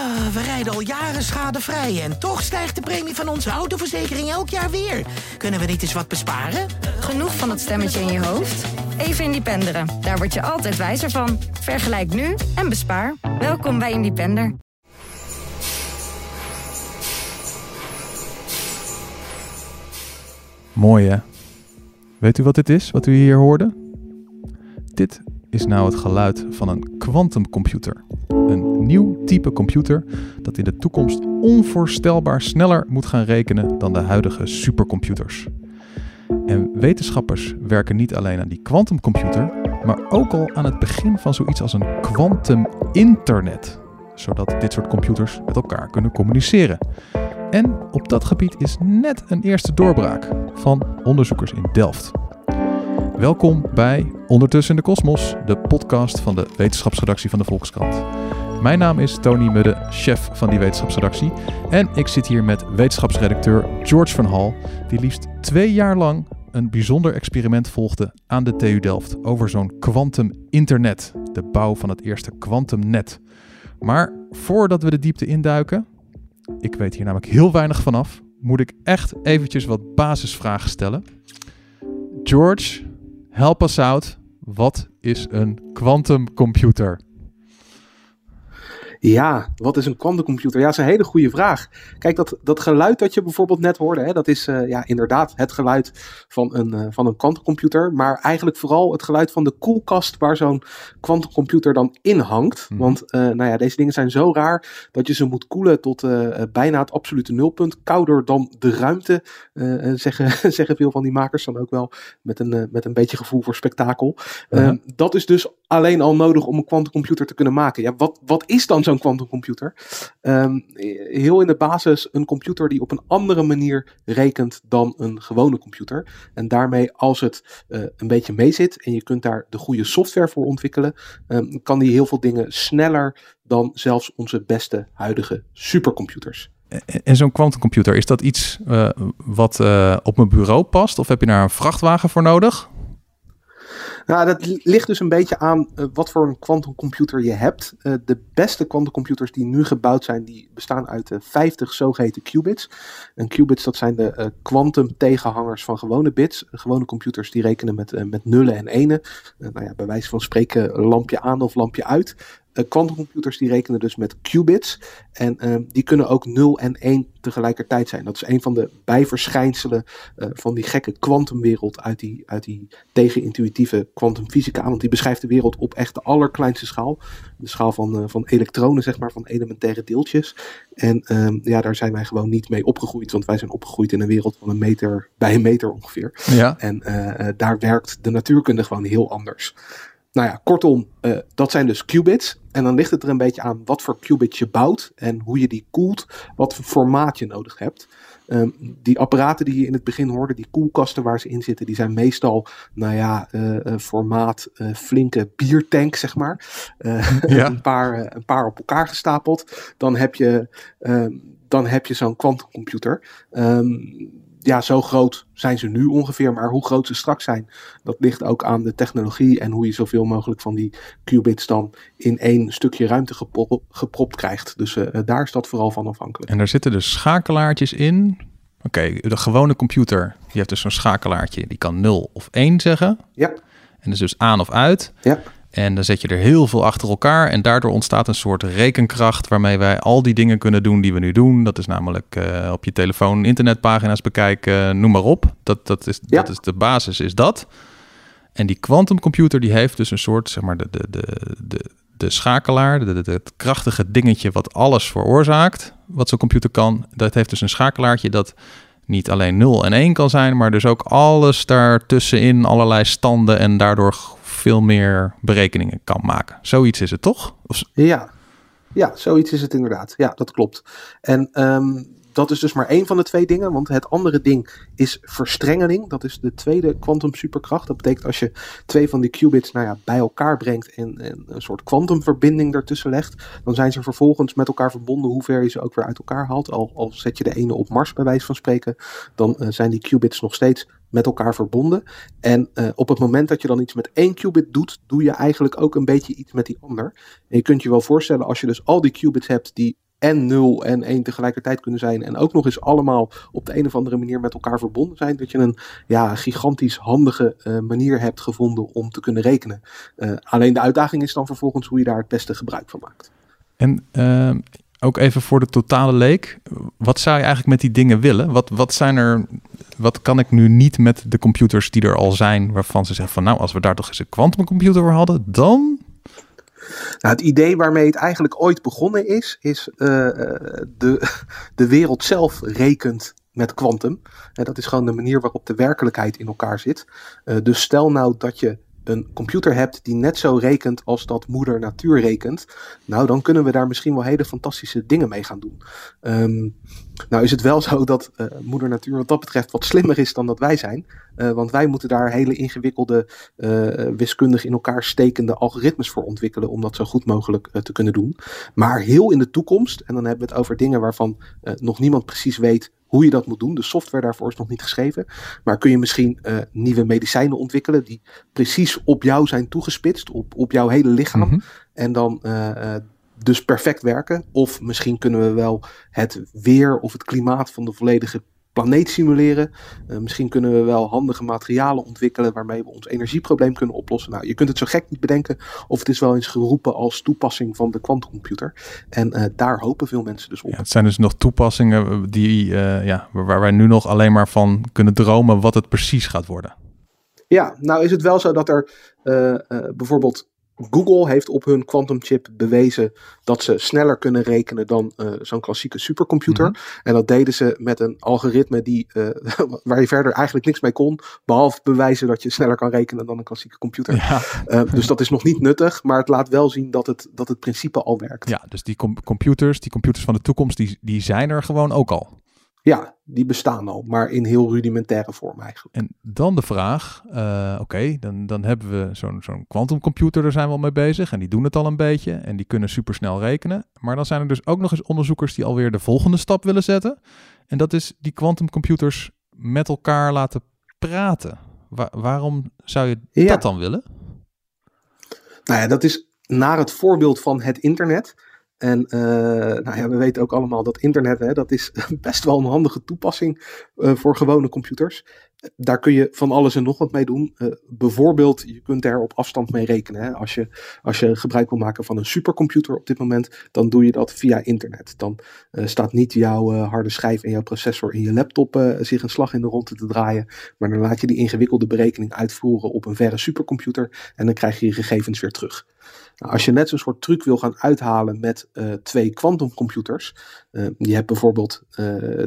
Ah, we rijden al jaren schadevrij en toch stijgt de premie van onze autoverzekering elk jaar weer. Kunnen we niet eens wat besparen? Genoeg van dat stemmetje in je hoofd? Even Independeren. Daar word je altijd wijzer van. Vergelijk nu en bespaar. Welkom bij Independer. Mooi hè? Weet u wat dit is, wat u hier hoorde? Dit is nou het geluid van een quantumcomputer. Een nieuw type computer dat in de toekomst onvoorstelbaar sneller moet gaan rekenen dan de huidige supercomputers. En wetenschappers werken niet alleen aan die quantumcomputer, maar ook al aan het begin van zoiets als een quantum internet, zodat dit soort computers met elkaar kunnen communiceren. En op dat gebied is net een eerste doorbraak van onderzoekers in Delft. Welkom bij Ondertussen in de Kosmos, de podcast van de wetenschapsredactie van de Volkskrant. Mijn naam is Tony Mudde, chef van die wetenschapsredactie. En ik zit hier met wetenschapsredacteur George van Hal, die liefst twee jaar lang een bijzonder experiment volgde aan de TU Delft over zo'n quantum internet, de bouw van het eerste quantumnet. Maar voordat we de diepte induiken, ik weet hier namelijk heel weinig vanaf, moet ik echt eventjes wat basisvragen stellen. George, help us out. Wat is een quantumcomputer? Ja, wat is een quantumcomputer? Ja, dat is een hele goede vraag. Kijk, dat, dat geluid dat je bijvoorbeeld net hoorde, hè, dat is uh, ja, inderdaad het geluid van een, uh, van een quantumcomputer. Maar eigenlijk vooral het geluid van de koelkast waar zo'n quantumcomputer dan in hangt. Mm. Want uh, nou ja, deze dingen zijn zo raar dat je ze moet koelen tot bijna het absolute nulpunt. Kouder dan de ruimte, zeggen, zeggen veel van die makers dan ook wel. Met een, met een beetje gevoel voor spektakel. -huh. dat is dus alleen al nodig om een quantumcomputer te kunnen maken. Ja, wat, wat is dan zo'n quantumcomputer? Um, heel in de basis een computer die op een andere manier rekent dan een gewone computer. En daarmee, als het uh, een beetje meezit en je kunt daar de goede software voor ontwikkelen, um, kan die heel veel dingen sneller dan zelfs onze beste huidige supercomputers. En zo'n quantumcomputer, is dat iets uh, wat uh, op mijn bureau past? Of heb je daar een vrachtwagen voor nodig? Nou, dat ligt dus een beetje aan uh, wat voor een quantumcomputer je hebt. Uh, de beste quantumcomputers die nu gebouwd zijn, die bestaan uit uh, 50 zogeheten qubits. En qubits, dat zijn de quantum tegenhangers van gewone bits. gewone computers die rekenen met, met nullen en enen. nou ja, bij wijze van spreken lampje aan of lampje uit. Quantumcomputers die rekenen dus met qubits. En uh, die kunnen ook 0 en 1 tegelijkertijd zijn. Dat is een van de bijverschijnselen uh, van die gekke kwantumwereld uit die, uit die tegenintuïtieve kwantumfysica. Want die beschrijft de wereld op echt de allerkleinste schaal. De schaal van, van elektronen, zeg maar, van elementaire deeltjes. En um, ja, daar zijn wij gewoon niet mee opgegroeid. Want wij zijn opgegroeid in een wereld van een meter bij een meter ongeveer. Ja. En daar werkt de natuurkunde gewoon heel anders. Nou ja, kortom, uh, dat zijn dus qubits. En dan ligt het er een beetje aan wat voor qubits je bouwt en hoe je die koelt, wat voor formaat je nodig hebt. Um, die apparaten die je in het begin hoorde, die koelkasten waar ze in zitten, die zijn meestal, nou ja, uh, uh, formaat uh, flinke biertank, zeg maar. Ja. een, paar, een paar op elkaar gestapeld. Dan heb je, dan heb je zo'n quantumcomputer. Um, ja, zo groot zijn ze nu ongeveer. Maar hoe groot ze straks zijn, dat ligt ook aan de technologie en hoe je zoveel mogelijk van die qubits dan in één stukje ruimte geprop, gepropt krijgt. Dus uh, daar is dat vooral van afhankelijk. En daar zitten dus schakelaartjes in. Oké, okay, de gewone computer, die heeft dus zo'n schakelaartje, die kan 0 of 1 zeggen. Ja. En is dus aan of uit. Ja. En dan zet je er heel veel achter elkaar. En daardoor ontstaat een soort rekenkracht waarmee wij al die dingen kunnen doen die we nu doen. Dat is namelijk uh, op je telefoon internetpagina's bekijken, noem maar op. Dat, dat, is, ja. dat is de basis, is dat. En die quantumcomputer die heeft dus een soort, zeg maar, de, de, de, de, de schakelaar, de, de, het krachtige dingetje wat alles veroorzaakt, wat zo'n computer kan. Dat heeft dus een schakelaartje dat niet alleen 0 en 1 kan zijn, maar dus ook alles daartussenin, allerlei standen en daardoor veel meer berekeningen kan maken. Zoiets is het toch? Of... Ja. ja, zoiets is het inderdaad. Ja, dat klopt. En um, dat is dus maar één van de twee dingen, want het andere ding is verstrengeling. Dat is de tweede quantum superkracht. Dat betekent als je twee van die qubits nou ja, bij elkaar brengt en, en een soort kwantumverbinding ertussen legt, dan zijn ze vervolgens met elkaar verbonden, hoe ver je ze ook weer uit elkaar haalt. Al, al zet je de ene op Mars bij wijze van spreken, dan uh, zijn die qubits nog steeds met elkaar verbonden. En uh, op het moment dat je dan iets met één qubit doet, doe je eigenlijk ook een beetje iets met die ander. En je kunt je wel voorstellen, als je dus al die qubits hebt die en 0 en 1 tegelijkertijd kunnen zijn. En ook nog eens allemaal op de een of andere manier met elkaar verbonden zijn. Dat je een ja, gigantisch handige uh, manier hebt gevonden om te kunnen rekenen. Uh, alleen de uitdaging is dan vervolgens hoe je daar het beste gebruik van maakt. En uh, ook even voor de totale leek. Wat zou je eigenlijk met die dingen willen? Wat, wat zijn er. Wat kan ik nu niet met de computers die er al zijn, waarvan ze zeggen van nou, als we daar toch eens een quantumcomputer voor hadden, dan nou, het idee waarmee het eigenlijk ooit begonnen is, is uh, de, de wereld zelf rekent met kwantum. Dat is gewoon de manier waarop de werkelijkheid in elkaar zit. Uh, dus stel nou dat je een computer hebt die net zo rekent als dat moeder natuur rekent, nou dan kunnen we daar misschien wel hele fantastische dingen mee gaan doen. Um, nou is het wel zo dat uh, moeder natuur wat dat betreft wat slimmer is dan dat wij zijn. Uh, want wij moeten daar hele ingewikkelde, uh, wiskundig in elkaar stekende algoritmes voor ontwikkelen om dat zo goed mogelijk te kunnen doen. Maar heel in de toekomst, en dan hebben we het over dingen waarvan nog niemand precies weet hoe je dat moet doen. De software daarvoor is nog niet geschreven. Maar kun je misschien uh, nieuwe medicijnen ontwikkelen die precies op jou zijn toegespitst, op, op jouw hele lichaam. Mm -hmm. En dan uh, dus perfect werken. Of misschien kunnen we wel het weer of het klimaat van de volledige planeet simuleren. Uh, misschien kunnen we wel handige materialen ontwikkelen waarmee we ons energieprobleem kunnen oplossen. Nou, je kunt het zo gek niet bedenken of het is wel eens geroepen als toepassing van de kwantumcomputer. En uh, daar hopen veel mensen dus op. Ja, het zijn dus nog toepassingen die, uh, ja, waar wij nu nog alleen maar van kunnen dromen wat het precies gaat worden. Ja, nou is het wel zo dat er bijvoorbeeld Google heeft op hun quantum chip bewezen dat ze sneller kunnen rekenen dan uh, zo'n klassieke supercomputer. Mm -hmm. En dat deden ze met een algoritme die, uh, waar je verder eigenlijk niks mee kon, behalve bewijzen dat je sneller kan rekenen dan een klassieke computer. Ja. Uh, dus dat is nog niet nuttig, maar het laat wel zien dat het, dat het principe al werkt. Ja, dus die com computers, die computers van de toekomst, die, die zijn er gewoon ook al. Ja, die bestaan al, maar in heel rudimentaire vorm eigenlijk. En dan de vraag, uh, oké, okay, dan, dan hebben we zo'n zo'n quantumcomputer, daar zijn we al mee bezig. En die doen het al een beetje en die kunnen supersnel rekenen. Maar dan zijn er dus ook nog eens onderzoekers die alweer de volgende stap willen zetten. En dat is die quantumcomputers met elkaar laten praten. Wa waarom zou je ja. dat dan willen? Nou ja, dat is naar het voorbeeld van het internet. En uh, nou ja, we weten ook allemaal dat internet, hè, dat is best wel een handige toepassing uh, voor gewone computers. Daar kun je van alles en nog wat mee doen. Uh, bijvoorbeeld, je kunt er op afstand mee rekenen. Hè. Als, je, als je gebruik wil maken van een supercomputer op dit moment, dan doe je dat via internet. Dan staat niet jouw harde schijf en jouw processor in je laptop zich een slag in de ronde te draaien. Maar dan laat je die ingewikkelde berekening uitvoeren op een verre supercomputer en dan krijg je je gegevens weer terug. Nou, als je net zo'n soort truc wil gaan uithalen met uh, twee quantumcomputers. Uh, je hebt bijvoorbeeld uh,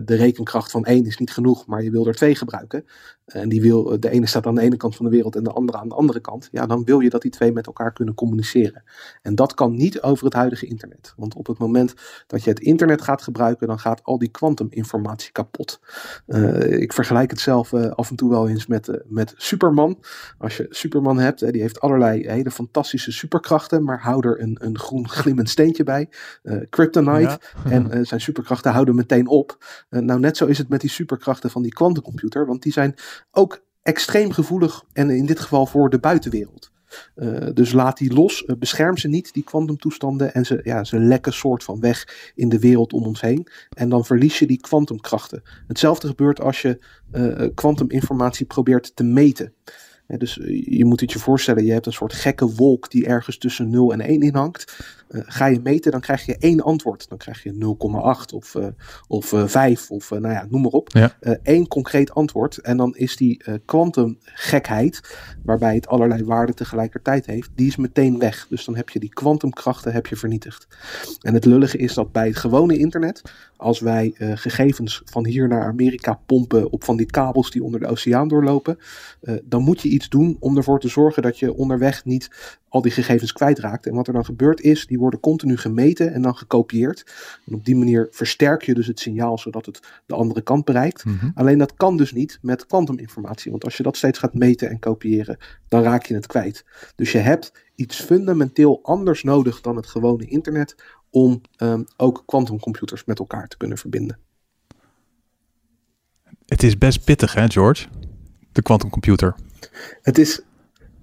de rekenkracht van één is niet genoeg, maar je wil er twee gebruiken. En die wil, de ene staat aan de ene kant van de wereld en de andere aan de andere kant. Ja, dan wil je dat die twee met elkaar kunnen communiceren. En dat kan niet over het huidige internet. Want op het moment dat je het internet gaat gebruiken, dan gaat al die kwantuminformatie kapot. ik vergelijk het zelf af en toe wel eens met, met Superman. Als je Superman hebt, die heeft allerlei hele fantastische superkrachten, maar hou er een, een groen glimmend steentje bij. Kryptonite. Ja. en zijn superkrachten houden meteen op. Uh, nou, net zo is het met die superkrachten van die kwantumcomputer, want die zijn ook extreem gevoelig en in dit geval voor de buitenwereld. Uh, dus laat die los, uh, bescherm ze niet, die kwantumtoestanden, en ze, ja, ze lekken soort van weg in de wereld om ons heen. En dan verlies je die kwantumkrachten. Hetzelfde gebeurt als je kwantuminformatie probeert te meten. Dus je moet het je voorstellen, je hebt een soort gekke wolk die ergens tussen 0 en 1 in hangt. Uh, ga je meten, dan krijg je één antwoord. Dan krijg je 0,8 of, uh, of uh, 5 of nou ja, noem maar op. Ja. Eén concreet antwoord. En dan is die kwantumgekheid, waarbij het allerlei waarden tegelijkertijd heeft, die is meteen weg. Dus dan heb je die kwantumkrachten heb je vernietigd. En het lullige is dat bij het gewone internet, als wij gegevens van hier naar Amerika pompen op van die kabels die onder de oceaan doorlopen, dan moet je iets doen om ervoor te zorgen dat je onderweg niet al die gegevens kwijtraakt. En wat er dan gebeurt is, die worden continu gemeten en dan gekopieerd. En op die manier versterk je dus het signaal zodat het de andere kant bereikt. Mhm. Alleen dat kan dus niet met kwantuminformatie. Want als je dat steeds gaat meten en kopiëren, dan raak je het kwijt. Dus je hebt iets fundamenteel anders nodig dan het gewone internet om um, ook kwantumcomputers met elkaar te kunnen verbinden. Het is best pittig, hè, George? De kwantumcomputer. Het is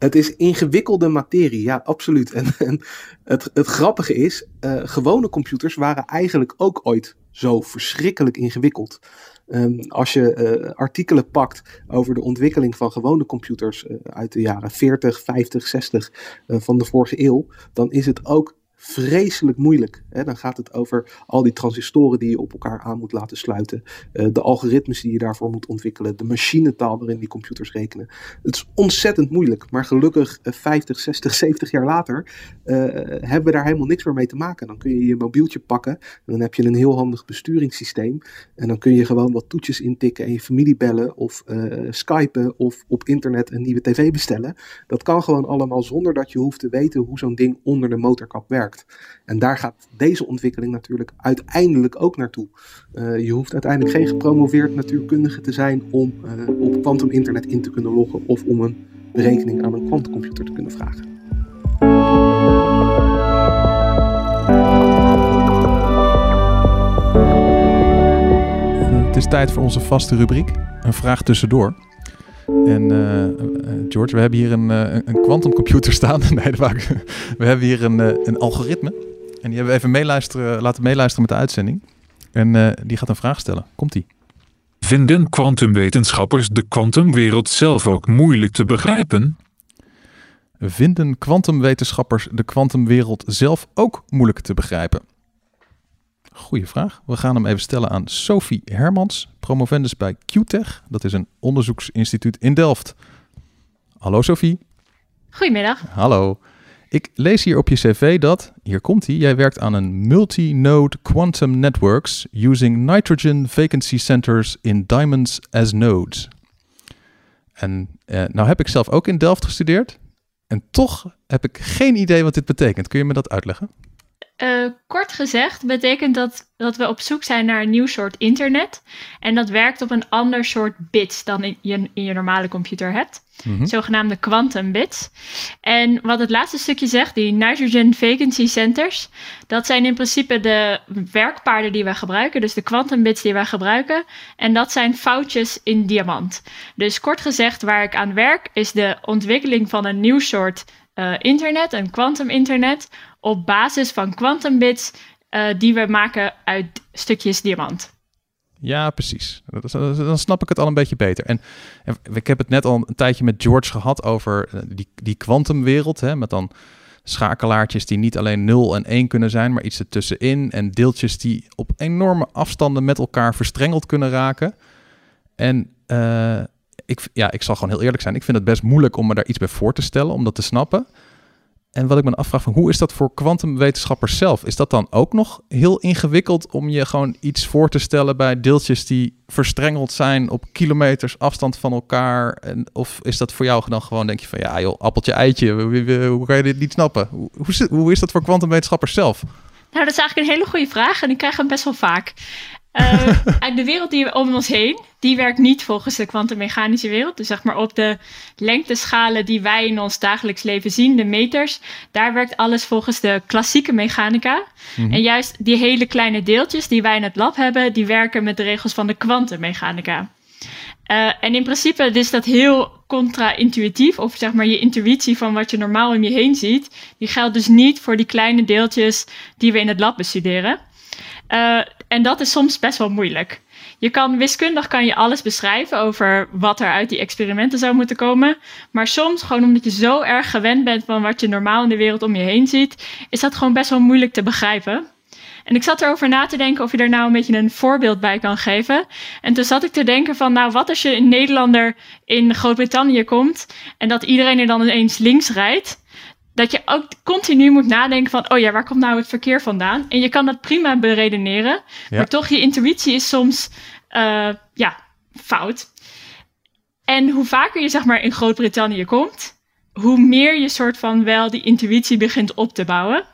Het is ingewikkelde materie, ja, absoluut. En, en het, het grappige is, uh, gewone computers waren eigenlijk ook ooit zo verschrikkelijk ingewikkeld. Um, als je uh, artikelen pakt over de ontwikkeling van gewone computers uh, uit de jaren 40, 50, 60 van de vorige eeuw, dan is het ook vreselijk moeilijk. Hè? Dan gaat het over al die transistoren die je op elkaar aan moet laten sluiten. Uh, de algoritmes die je daarvoor moet ontwikkelen. De machinetaal waarin die computers rekenen. Het is ontzettend moeilijk. Maar gelukkig uh, 50, 60, 70 jaar later uh, hebben we daar helemaal niks meer mee te maken. Dan kun je je mobieltje pakken. En dan heb je een heel handig besturingssysteem. En dan kun je gewoon wat toetjes intikken en je familie bellen. Of uh, skypen. Of op internet een nieuwe tv bestellen. Dat kan gewoon allemaal zonder dat je hoeft te weten hoe zo'n ding onder de motorkap werkt. En daar gaat deze ontwikkeling natuurlijk uiteindelijk ook naartoe. Uh, je hoeft uiteindelijk geen gepromoveerd natuurkundige te zijn om uh, op quantum internet in te kunnen loggen of om een berekening aan een quantumcomputer te kunnen vragen. Het is tijd voor onze vaste rubriek, een vraag tussendoor. En uh, George, we hebben hier een, een quantumcomputer staan. nee, we hebben hier een, een algoritme. En die hebben we even meeluisteren, laten meeluisteren met de uitzending. En uh, die gaat een vraag stellen. Komt-ie. Vinden kwantumwetenschappers de kwantumwereld zelf ook moeilijk te begrijpen? Vinden kwantumwetenschappers de kwantumwereld zelf ook moeilijk te begrijpen? Goeie vraag. We gaan hem even stellen aan Sophie Hermans, promovendus bij QTech. Dat is een onderzoeksinstituut in Delft. Hallo Sophie. Goedemiddag. Hallo. Ik lees hier op je cv dat, hier komt hij, jij werkt aan een multi-node quantum networks using nitrogen vacancy centers in diamonds as nodes. En eh, nou heb ik zelf ook in Delft gestudeerd en toch heb ik geen idee wat dit betekent. Kun je me dat uitleggen? Uh, kort gezegd betekent dat dat we op zoek zijn naar een nieuw soort internet. En dat werkt op een ander soort bits dan in je, in je normale computer hebt. Mm-hmm. Zogenaamde quantum bits. En wat het laatste stukje zegt, die nitrogen vacancy centers, dat zijn in principe de werkpaarden die wij gebruiken. Dus de quantum bits die wij gebruiken. En dat zijn foutjes in diamant. Dus kort gezegd, waar ik aan werk, is de ontwikkeling van een nieuw soort uh, internet, een quantum internet, op basis van quantum bits uh, die we maken uit stukjes diamant. Ja, precies. Dan snap ik het al een beetje beter. En, ik heb het net al een tijdje met George gehad over eh, die, die kwantumwereld. Met dan schakelaartjes die niet alleen 0 en 1 kunnen zijn, maar iets ertussenin. En deeltjes die op enorme afstanden met elkaar verstrengeld kunnen raken. En uh, ik, ja, ik zal gewoon heel eerlijk zijn. Ik vind het best moeilijk om me daar iets bij voor te stellen, om dat te snappen. En wat ik me afvraag, van hoe is dat voor kwantumwetenschappers zelf? Is dat dan ook nog heel ingewikkeld om je gewoon iets voor te stellen bij deeltjes die verstrengeld zijn op kilometers afstand van elkaar? En, of is dat voor jou dan gewoon, denk je van ja joh, appeltje eitje, hoe kan je dit niet snappen? Hoe, hoe, hoe is dat voor kwantumwetenschappers zelf? Nou, dat is eigenlijk een hele goede vraag en ik krijg hem best wel vaak. Uh, de wereld die we om ons heen, die werkt niet volgens de kwantummechanische wereld. Dus zeg maar op de lengteschalen die wij in ons dagelijks leven zien, de meters, daar werkt alles volgens de klassieke mechanica. Mm-hmm. En juist die hele kleine deeltjes die wij in het lab hebben, die werken met de regels van de kwantummechanica. Uh, en in principe is dat heel contra-intuïtief, of zeg maar je intuïtie van wat je normaal om je heen ziet, die geldt dus niet voor die kleine deeltjes die we in het lab bestuderen. Uh, en dat is soms best wel moeilijk. Je kan wiskundig kan je alles beschrijven over wat er uit die experimenten zou moeten komen. Maar soms, gewoon omdat je zo erg gewend bent van wat je normaal in de wereld om je heen ziet, is dat gewoon best wel moeilijk te begrijpen. En ik zat erover na te denken of je daar nou een beetje een voorbeeld bij kan geven. En toen zat ik te denken van, nou, wat als je een Nederlander in Groot-Brittannië komt en dat iedereen er dan ineens links rijdt? Dat je ook continu moet nadenken van, oh ja, waar komt nou het verkeer vandaan? En je kan dat prima beredeneren, maar toch je intuïtie is soms, uh, ja, fout. En hoe vaker je zeg maar in Groot-Brittannië komt, hoe meer je soort van wel die intuïtie begint op te bouwen.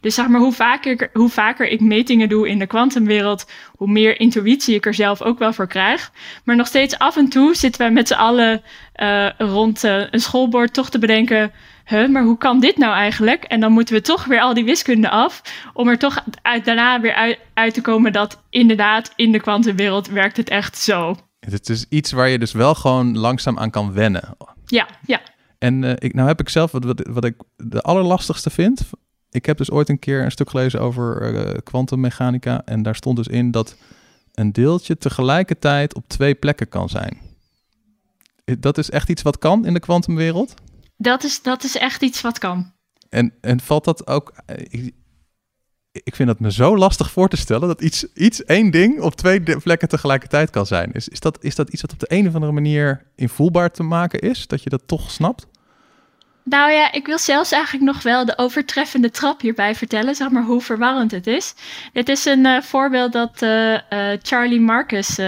Dus zeg maar, hoe vaker, hoe vaker ik metingen doe in de kwantumwereld, hoe meer intuïtie ik er zelf ook wel voor krijg. Maar nog steeds af en toe zitten we met z'n allen uh, rond uh, een schoolbord toch te bedenken huh, maar hoe kan dit nou eigenlijk? En dan moeten we toch weer al die wiskunde af, om er toch uit, daarna weer uit, uit te komen dat inderdaad in de kwantumwereld werkt het echt zo. Het is iets waar je dus wel gewoon langzaam aan kan wennen. Ja, ja. En uh, ik, nou heb ik zelf, wat, wat, wat ik de allerlastigste vind... Ik heb dus ooit een keer een stuk gelezen over uh, kwantummechanica... en daar stond dus in dat een deeltje tegelijkertijd op twee plekken kan zijn. Dat is echt iets wat kan in de kwantumwereld? Dat is, dat is echt iets wat kan. En, en valt dat ook... Ik, ik vind het me zo lastig voor te stellen dat iets, iets één ding op twee plekken tegelijkertijd kan zijn. Is, is, dat, is dat iets wat op de een of andere manier invoelbaar te maken is? Dat je dat toch snapt? Nou ja, ik wil zelfs eigenlijk nog wel de overtreffende trap hierbij vertellen, zeg maar hoe verwarrend het is. Dit is een uh, voorbeeld dat uh, uh, Charlie Marcus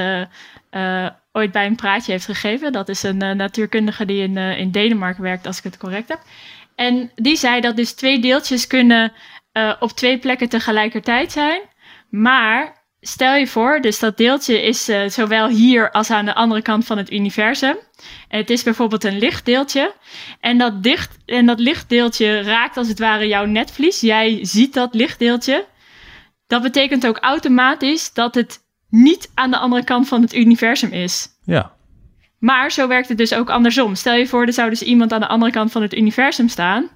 ooit bij een praatje heeft gegeven. Dat is een natuurkundige die in, in Denemarken werkt, als ik het correct heb. En die zei dat dus twee deeltjes kunnen op twee plekken tegelijkertijd zijn. Maar stel je voor, dus dat deeltje is uh, zowel hier als aan de andere kant van het universum. Het is bijvoorbeeld een lichtdeeltje. En dat, dicht, en dat lichtdeeltje raakt als het ware jouw netvlies. Jij ziet dat lichtdeeltje. Dat betekent ook automatisch dat het niet aan de andere kant van het universum is. Ja. Maar zo werkt het dus ook andersom. Stel je voor, er zou dus iemand aan de andere kant van het universum staan.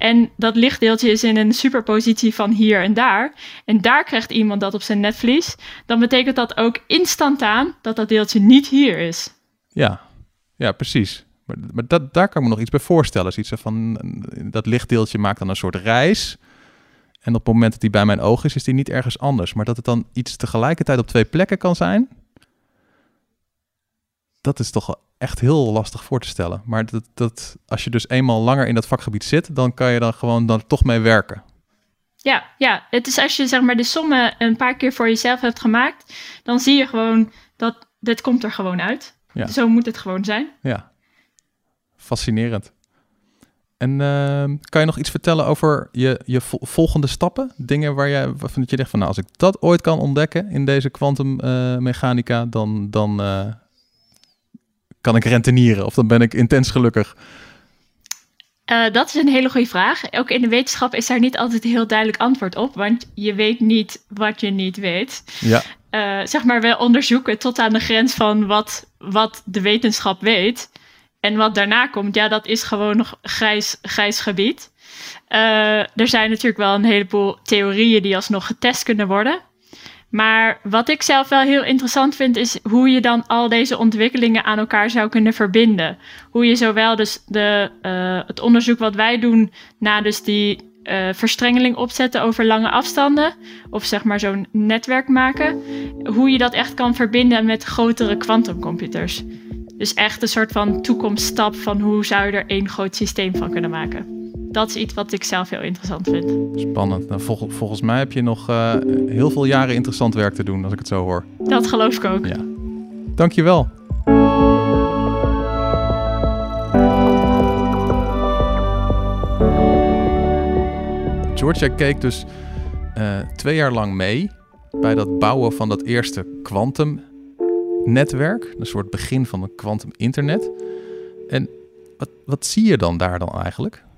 En dat lichtdeeltje is in een superpositie van hier en daar. En daar krijgt iemand dat op zijn netvlies. Dan betekent dat ook instantaan dat dat deeltje niet hier is. Ja, ja precies. Maar, dat, daar kan ik me nog iets bij voorstellen. Iets van, dat lichtdeeltje maakt dan een soort reis. En op het moment dat die bij mijn oog is, is die niet ergens anders. Maar dat het dan iets tegelijkertijd op twee plekken kan zijn. Dat is toch echt heel lastig voor te stellen. Maar dat, dat, als je dus eenmaal langer in dat vakgebied zit, dan kan je dan gewoon dan toch mee werken. Ja, ja, het is als je zeg maar de sommen een paar keer voor jezelf hebt gemaakt, dan zie je gewoon dat dit komt er gewoon uit. Ja. Zo moet het gewoon zijn. Ja, fascinerend. En uh, kan je nog iets vertellen over je, je volgende stappen? Dingen waar je, waarvan je denkt van, nou, als ik dat ooit kan ontdekken in deze kwantummechanica, uh, dan, dan, uh, kan ik rentenieren of dan ben ik intens gelukkig? Uh, dat is een hele goede vraag. Ook in de wetenschap is daar niet altijd een heel duidelijk antwoord op, want je weet niet wat je niet weet. Ja. Uh, zeg maar, we onderzoeken tot aan de grens van wat, wat de wetenschap weet. En wat daarna komt, ja, dat is gewoon nog grijs, grijs gebied. Uh, er zijn natuurlijk wel een heleboel theorieën die alsnog getest kunnen worden. Maar wat ik zelf wel heel interessant vind, is hoe je dan al deze ontwikkelingen aan elkaar zou kunnen verbinden. Hoe je zowel dus de, uh, het onderzoek wat wij doen naar dus die uh, verstrengeling opzetten over lange afstanden, of zeg maar zo'n netwerk maken, hoe je dat echt kan verbinden met grotere kwantumcomputers. Dus echt een soort van toekomststap van hoe zou je er één groot systeem van kunnen maken dat is iets wat ik zelf heel interessant vind. Spannend. Nou, volgens mij heb je nog uh, heel veel jaren interessant werk te doen, als ik het zo hoor. Dat geloof ik ook. Ja. Dankjewel. Georgia keek dus uh, twee jaar lang mee bij dat bouwen van dat eerste kwantumnetwerk. Een soort begin van een kwantum internet. En wat, wat zie je dan daar dan eigenlijk?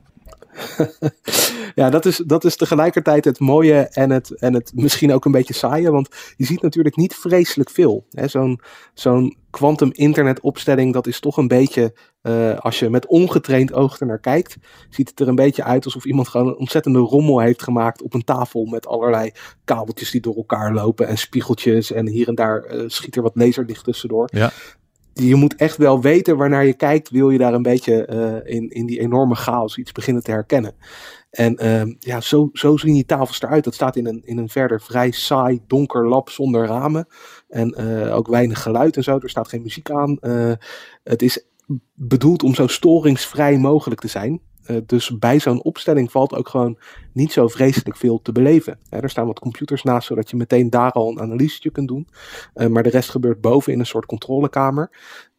ja, dat is, dat is tegelijkertijd het mooie en het, en het misschien ook een beetje saaie. Want je ziet natuurlijk niet vreselijk veel. Zo'n zo'n quantum internet opstelling, dat is toch een beetje, uh, als je met ongetraind oog er naar kijkt, ziet het er een beetje uit alsof iemand gewoon een ontzettende rommel heeft gemaakt op een tafel met allerlei kabeltjes die door elkaar lopen en spiegeltjes en hier en daar uh, schiet er wat laserlicht tussendoor. Ja je moet echt wel weten waarnaar je kijkt, wil je daar een beetje uh, in, in die enorme chaos iets beginnen te herkennen. En uh, ja, zo, zo zien die tafels eruit. Dat staat in een, in een verder vrij saai, donker lab zonder ramen. En uh, ook weinig geluid en zo. Er staat geen muziek aan. Uh, het is bedoeld om zo storingsvrij mogelijk te zijn. Uh, dus bij zo'n opstelling valt ook gewoon niet zo vreselijk veel te beleven. er staan wat computers naast, zodat je meteen daar al een analyse kunt doen. Uh, maar de rest gebeurt boven in een soort controlekamer.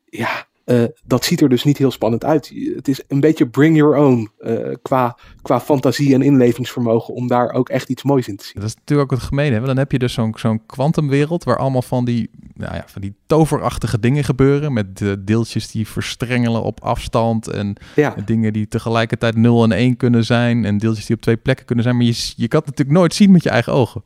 Ja, uh, dat ziet er dus niet heel spannend uit. Het is een beetje bring your own uh, qua, qua fantasie en inlevingsvermogen om daar ook echt iets moois in te zien. Dat is natuurlijk ook het gemene. Dan heb je dus zo'n zo'n kwantumwereld waar allemaal van die, nou ja, van die toverachtige dingen gebeuren. Met de deeltjes die verstrengelen op afstand en, ja. en dingen die tegelijkertijd 0 en 1 kunnen zijn. En deeltjes die op twee plekken kunnen zijn. Maar je, je kan het natuurlijk nooit zien met je eigen ogen.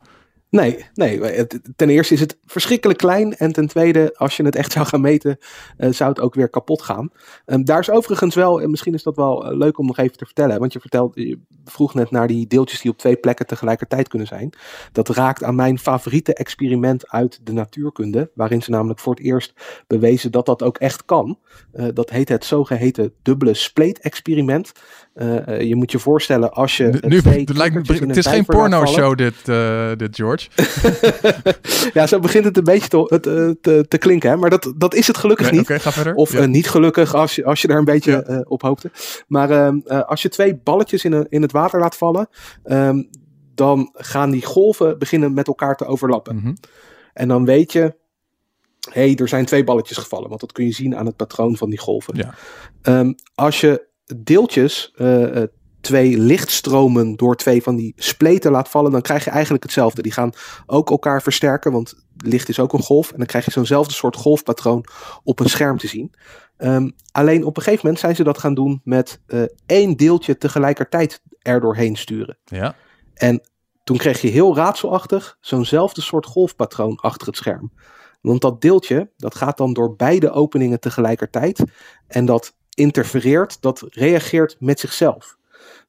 Nee, nee. Ten eerste is het verschrikkelijk klein. En ten tweede, als je het echt zou gaan meten, eh, zou het ook weer kapot gaan. Ehm, daar is overigens wel, en misschien is dat wel eh, leuk om nog even te vertellen. Want je, vertelde, je vroeg net naar die deeltjes die op twee plekken tegelijkertijd kunnen zijn. Dat raakt aan mijn favoriete experiment uit de natuurkunde. Waarin ze namelijk voor het eerst bewezen dat dat ook echt kan. Eh, dat heet het zogeheten dubbele spleet-experiment. Eh, eh, je moet je voorstellen als je. Nu, het, lijkt het is geen porno-show dit, eh, dit, George. ja, zo begint het een beetje te, te, te, te klinken, hè? maar dat, dat is het gelukkig Nee, niet. ga verder. Of Ja. niet gelukkig als je, als je daar een beetje Ja. op hoopte. Maar ehm, eh, als je twee balletjes in, een, in het water laat vallen, ehm, dan gaan die golven beginnen met elkaar te overlappen. Mhm. En dan weet je, hé, hey, er zijn twee balletjes gevallen, want dat kun je zien aan het patroon van die golven. Ja. Ehm, als je deeltjes, eh, eh, twee lichtstromen door twee van die spleten laat vallen, dan krijg je eigenlijk hetzelfde. Die gaan ook elkaar versterken, want licht is ook een golf. En dan krijg je zo'nzelfde soort golfpatroon op een scherm te zien. Ehm, alleen op een gegeven moment zijn ze dat gaan doen met eh, één deeltje tegelijkertijd er doorheen sturen. Ja. En toen kreeg je heel raadselachtig zo'nzelfde soort golfpatroon achter het scherm. Want dat deeltje, dat gaat dan door beide openingen tegelijkertijd. En dat interfereert, dat reageert met zichzelf.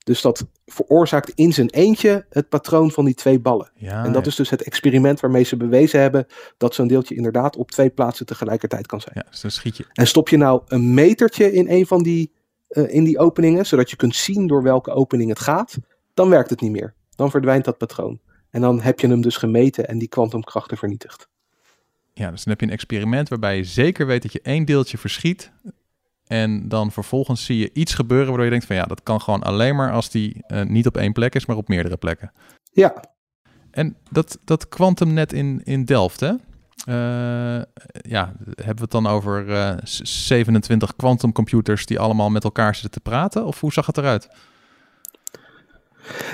Dus dat veroorzaakt in zijn eentje het patroon van die twee ballen. ja en dat is dus het experiment waarmee ze bewezen hebben dat zo'n deeltje inderdaad op twee plaatsen tegelijkertijd kan zijn. Ja, dus dan schiet je. En stop je nou een metertje in een van die, eh, in die openingen, zodat je kunt zien door welke opening het gaat, dan werkt het niet meer. Dan verdwijnt dat patroon. En dan heb je hem dus gemeten en die kwantumkrachten vernietigd. Ja, dus dan heb je een experiment waarbij je zeker weet dat je één deeltje verschiet. En dan vervolgens zie je iets gebeuren waardoor je denkt van ja, dat kan gewoon alleen maar als die eh, niet op één plek is, maar op meerdere plekken. Ja, En dat, dat kwantumnet in, in Delft, hè? Eh, ja, hebben we het dan over eh, z- 27 kwantumcomputers die allemaal met elkaar zitten te praten? Of hoe zag het eruit?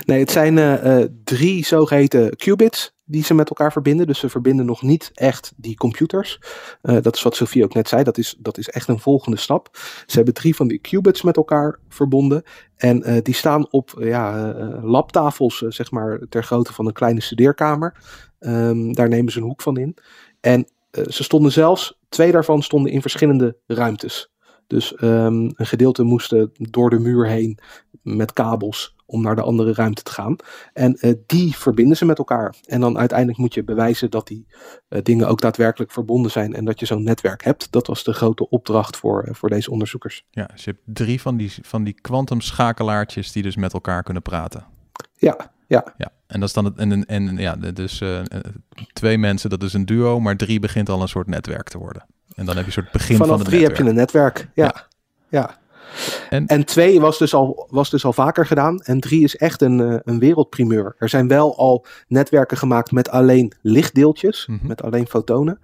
Nee, het zijn eh, eh, drie zogeheten qubits die ze met elkaar verbinden. Dus ze verbinden nog niet echt die computers. Eh, dat is wat Sophie ook net zei. Dat is, dat is echt een volgende stap. Ze hebben drie van die qubits met elkaar verbonden. En die staan op ja, labtafels, zeg maar, ter grootte van een kleine studeerkamer. Ehm, daar nemen ze een hoek van in. En ze stonden zelfs, twee daarvan stonden in verschillende ruimtes. Dus ehm, een gedeelte moesten door de muur heen met kabels om naar de andere ruimte te gaan. En eh, die verbinden ze met elkaar. En dan uiteindelijk moet je bewijzen dat die eh, dingen ook daadwerkelijk verbonden zijn en dat je zo'n netwerk hebt. Dat was de grote opdracht voor, eh, voor deze onderzoekers. Ja, dus je hebt drie van die, van die kwantumschakelaartjes die dus met elkaar kunnen praten. Ja, ja, Ja, en dat is dan het. En, en, en ja, dus twee mensen, dat is een duo, maar drie begint al een soort netwerk te worden. En dan heb je een soort begin vanaf van het drie netwerk. heb je een netwerk. Ja, ja. En- En, twee was dus, al, was dus al vaker gedaan. En drie is echt een, eh, een wereldprimeur. Er zijn wel al netwerken gemaakt met alleen lichtdeeltjes, Mhm. met alleen fotonen.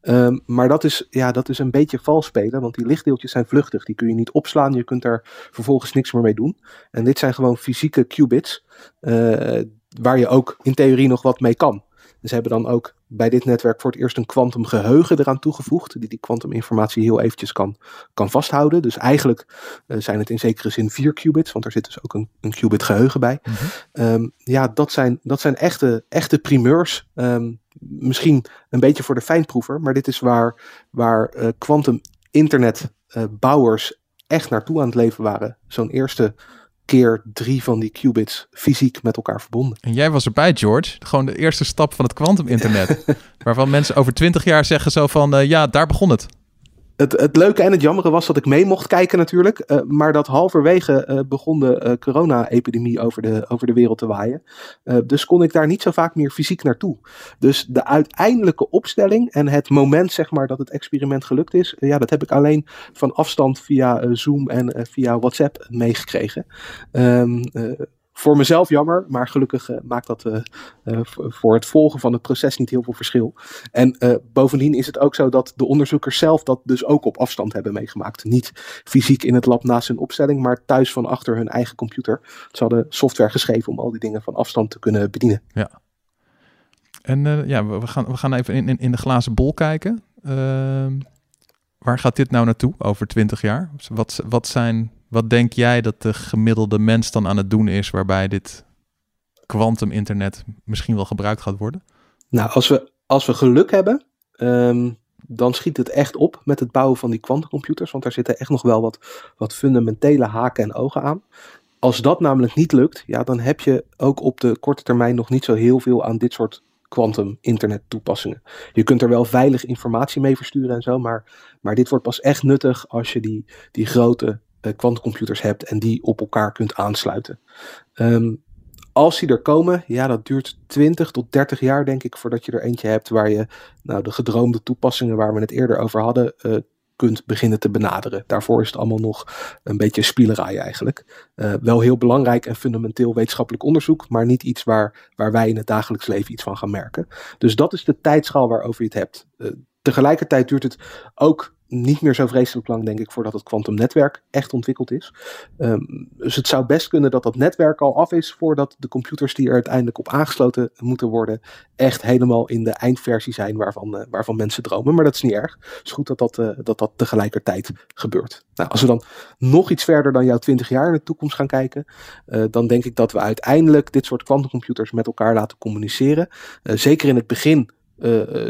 Ehm, maar dat is, ja, dat is een beetje vals spelen, want die lichtdeeltjes zijn vluchtig. Die kun je niet opslaan, je kunt er vervolgens niks meer mee doen. En dit zijn gewoon fysieke qubits, eh, waar je ook in theorie nog wat mee kan. En ze hebben dan ook bij dit netwerk voor het eerst een kwantumgeheugen eraan toegevoegd, die die kwantuminformatie heel eventjes kan, kan vasthouden. Dus eigenlijk eh, zijn het in zekere zin vier qubits, want er zit dus ook een, een qubit geheugen bij. Mhm. Ehm, ja, dat zijn, dat zijn echte, echte primeurs. Ehm, misschien een beetje voor de fijnproever, maar dit is waar, waar eh, quantum internet eh, bouwers echt naartoe aan het leven waren. Zo'n eerste keer drie van die qubits fysiek met elkaar verbonden. En jij was erbij, George. Gewoon de eerste stap van het kwantuminternet. waarvan mensen over twintig jaar zeggen zo van, eh, ja, daar begon het. Het, het leuke en het jammere was dat ik mee mocht kijken natuurlijk. eh, maar dat halverwege eh, begon de eh, corona-epidemie over de, over de wereld te waaien. Dus kon ik daar niet zo vaak meer fysiek naartoe. Dus de uiteindelijke opstelling en het moment zeg maar dat het experiment gelukt is. ja, dat heb ik alleen van afstand via Zoom en via WhatsApp meegekregen. Eh, voor mezelf jammer, maar gelukkig eh, maakt dat eh, eh, voor- het volgen van het proces niet heel veel verschil. En bovendien is het ook zo dat de onderzoekers zelf dat dus ook op afstand hebben meegemaakt. Niet fysiek in het lab naast hun opstelling, maar thuis van achter hun eigen computer. Ze hadden software geschreven om al die dingen van afstand te kunnen bedienen. En eh, ja, we, gaan, we gaan even in, in, in de glazen bol kijken. Ehm, waar gaat dit nou naartoe over twintig jaar? Wat, wat, zijn, wat denk jij dat de gemiddelde mens dan aan het doen is waarbij dit kwantuminternet misschien wel gebruikt gaat worden? Nou, als we, als we geluk hebben, ehm, dan schiet het echt op met het bouwen van die quantumcomputers. Want daar zitten echt nog wel wat, wat fundamentele haken en ogen aan. Als dat namelijk niet lukt, ja, dan heb je ook op de korte termijn nog niet zo heel veel aan dit soort quantum internet toepassingen. Je kunt er wel veilig informatie mee versturen en zo, maar, maar dit wordt pas echt nuttig als je die, die grote quantumcomputers hebt en die op elkaar kunt aansluiten. Ehm, als die er komen, ja, dat duurt 20 tot 30 jaar, denk ik, voordat je er eentje hebt waar je nou, de gedroomde toepassingen waar we het eerder over hadden, uh, kunt beginnen te benaderen. Daarvoor is het allemaal nog een beetje spielerij eigenlijk. Uh, wel heel belangrijk en fundamenteel wetenschappelijk onderzoek, maar niet iets waar, waar wij in het dagelijks leven iets van gaan merken. Dus dat is de tijdschaal waarover je het hebt. Tegelijkertijd duurt het ook niet meer zo vreselijk lang, denk ik, voordat het kwantumnetwerk echt ontwikkeld is. Um, dus het zou best kunnen dat dat netwerk al af is voordat de computers die er uiteindelijk op aangesloten moeten worden, echt helemaal in de eindversie zijn waarvan, uh, waarvan mensen dromen. Maar dat is niet erg. Het is goed dat dat, uh, dat, dat tegelijkertijd gebeurt. Nou, als we dan nog iets verder dan jouw 20 jaar in de toekomst gaan kijken, uh, dan denk ik dat we uiteindelijk dit soort kwantumcomputers met elkaar laten communiceren. zeker in het begin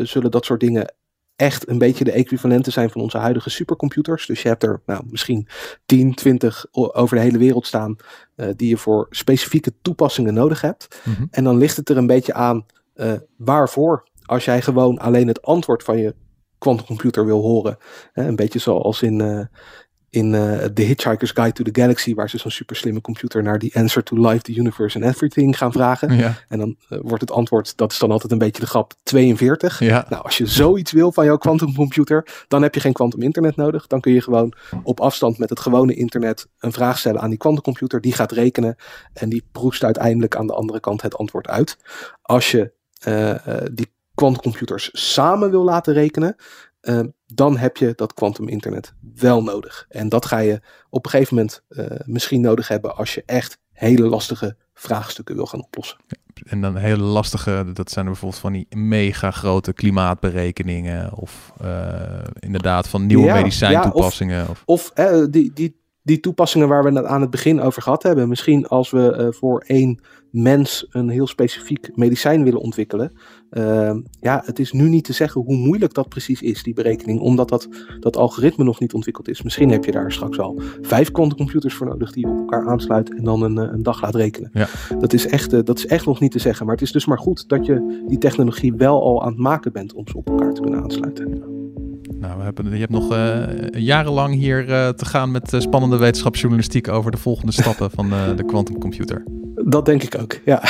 zullen dat soort dingen echt een beetje de equivalenten zijn van onze huidige supercomputers. Dus je hebt er nou, misschien 10, 20 over de hele wereld staan uh, die je voor specifieke toepassingen nodig hebt. Mm -hmm. En dan ligt het er een beetje aan uh, waarvoor. Als jij gewoon alleen het antwoord van je quantumcomputer wil horen. Hè, een beetje zoals in, uh, in uh, The Hitchhiker's Guide to the Galaxy, waar ze zo'n super slimme computer naar die answer to life, the universe and everything gaan vragen. Ja. En dan uh, wordt het antwoord, dat is dan altijd een beetje de grap, 42. Ja. Nou, als je zoiets wil van jouw quantumcomputer, dan heb je geen quantum internet nodig. Dan kun je gewoon op afstand met het gewone internet een vraag stellen aan die quantumcomputer. Die gaat rekenen en die proest uiteindelijk aan de andere kant het antwoord uit. Als je uh, die quantumcomputers samen wil laten rekenen, uh, dan heb je dat quantum internet wel nodig. En dat ga je op een gegeven moment uh, misschien nodig hebben als je echt hele lastige vraagstukken wil gaan oplossen. En dan hele lastige, dat zijn bijvoorbeeld van die mega grote klimaatberekeningen of uh, inderdaad van nieuwe ja, medicijntoepassingen. Ja, of of die, die, die toepassingen waar we het aan het begin over gehad hebben. Misschien als we uh, voor één mens een heel specifiek medicijn willen ontwikkelen. Uh, ja, het is nu niet te zeggen hoe moeilijk dat precies is, die berekening, omdat dat, dat algoritme nog niet ontwikkeld is. Misschien heb je daar straks al vijf quantumcomputers voor nodig die je op elkaar aansluit en dan een, een dag laat rekenen. Ja. Dat, is echt, uh, dat is echt nog niet te zeggen. Maar het is dus maar goed dat je die technologie wel al aan het maken bent om ze op elkaar te kunnen aansluiten. Nou, we hebben, je hebt nog uh, jarenlang hier uh, te gaan met uh, spannende wetenschapsjournalistiek over de volgende stappen van de quantumcomputer. Dat denk ik ook, ja.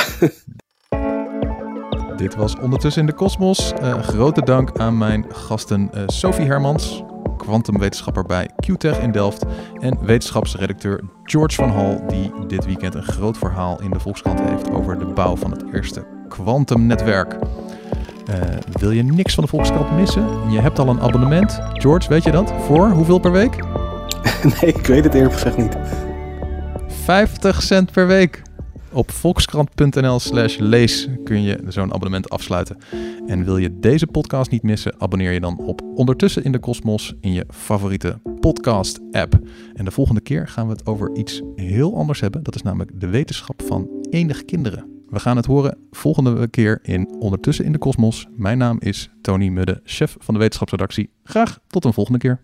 Dit was Ondertussen in de Kosmos. grote dank aan mijn gasten Sophie Hermans, kwantumwetenschapper bij QTech in Delft, en wetenschapsredacteur George van Hal, die dit weekend een groot verhaal in de Volkskrant heeft over de bouw van het eerste kwantumnetwerk. Uh, wil je niks van de Volkskrant missen? Je hebt al een abonnement. George, weet je dat? Voor hoeveel per week? nee, ik weet het eerlijk gezegd niet. 50 cent per week. Op volkskrant.nl slash lees kun je zo'n abonnement afsluiten. En wil je deze podcast niet missen, abonneer je dan op Ondertussen in de Kosmos in je favoriete podcast app. En de volgende keer gaan we het over iets heel anders hebben. Dat is namelijk de wetenschap van enig kinderen. We gaan het horen volgende keer in Ondertussen in de Kosmos. Mijn naam is Tony Mudde, chef van de wetenschapsredactie. Graag tot een volgende keer.